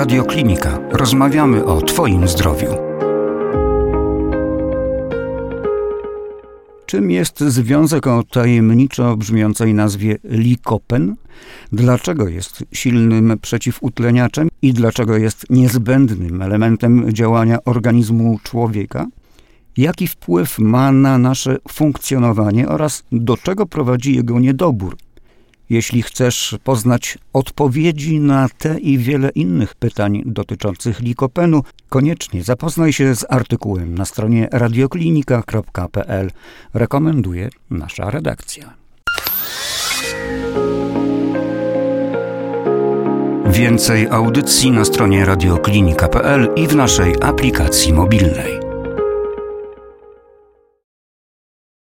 Radioklinika. Rozmawiamy o Twoim zdrowiu. Czym jest związek o tajemniczo brzmiącej nazwie likopen? Dlaczego jest silnym przeciwutleniaczem i dlaczego jest niezbędnym elementem działania organizmu człowieka? Jaki wpływ ma na nasze funkcjonowanie oraz do czego prowadzi jego niedobór? Jeśli chcesz poznać odpowiedzi na te i wiele innych pytań dotyczących likopenu, koniecznie zapoznaj się z artykułem na stronie radioklinika.pl. Rekomenduje nasza redakcja. Więcej audycji na stronie radioklinika.pl i w naszej aplikacji mobilnej.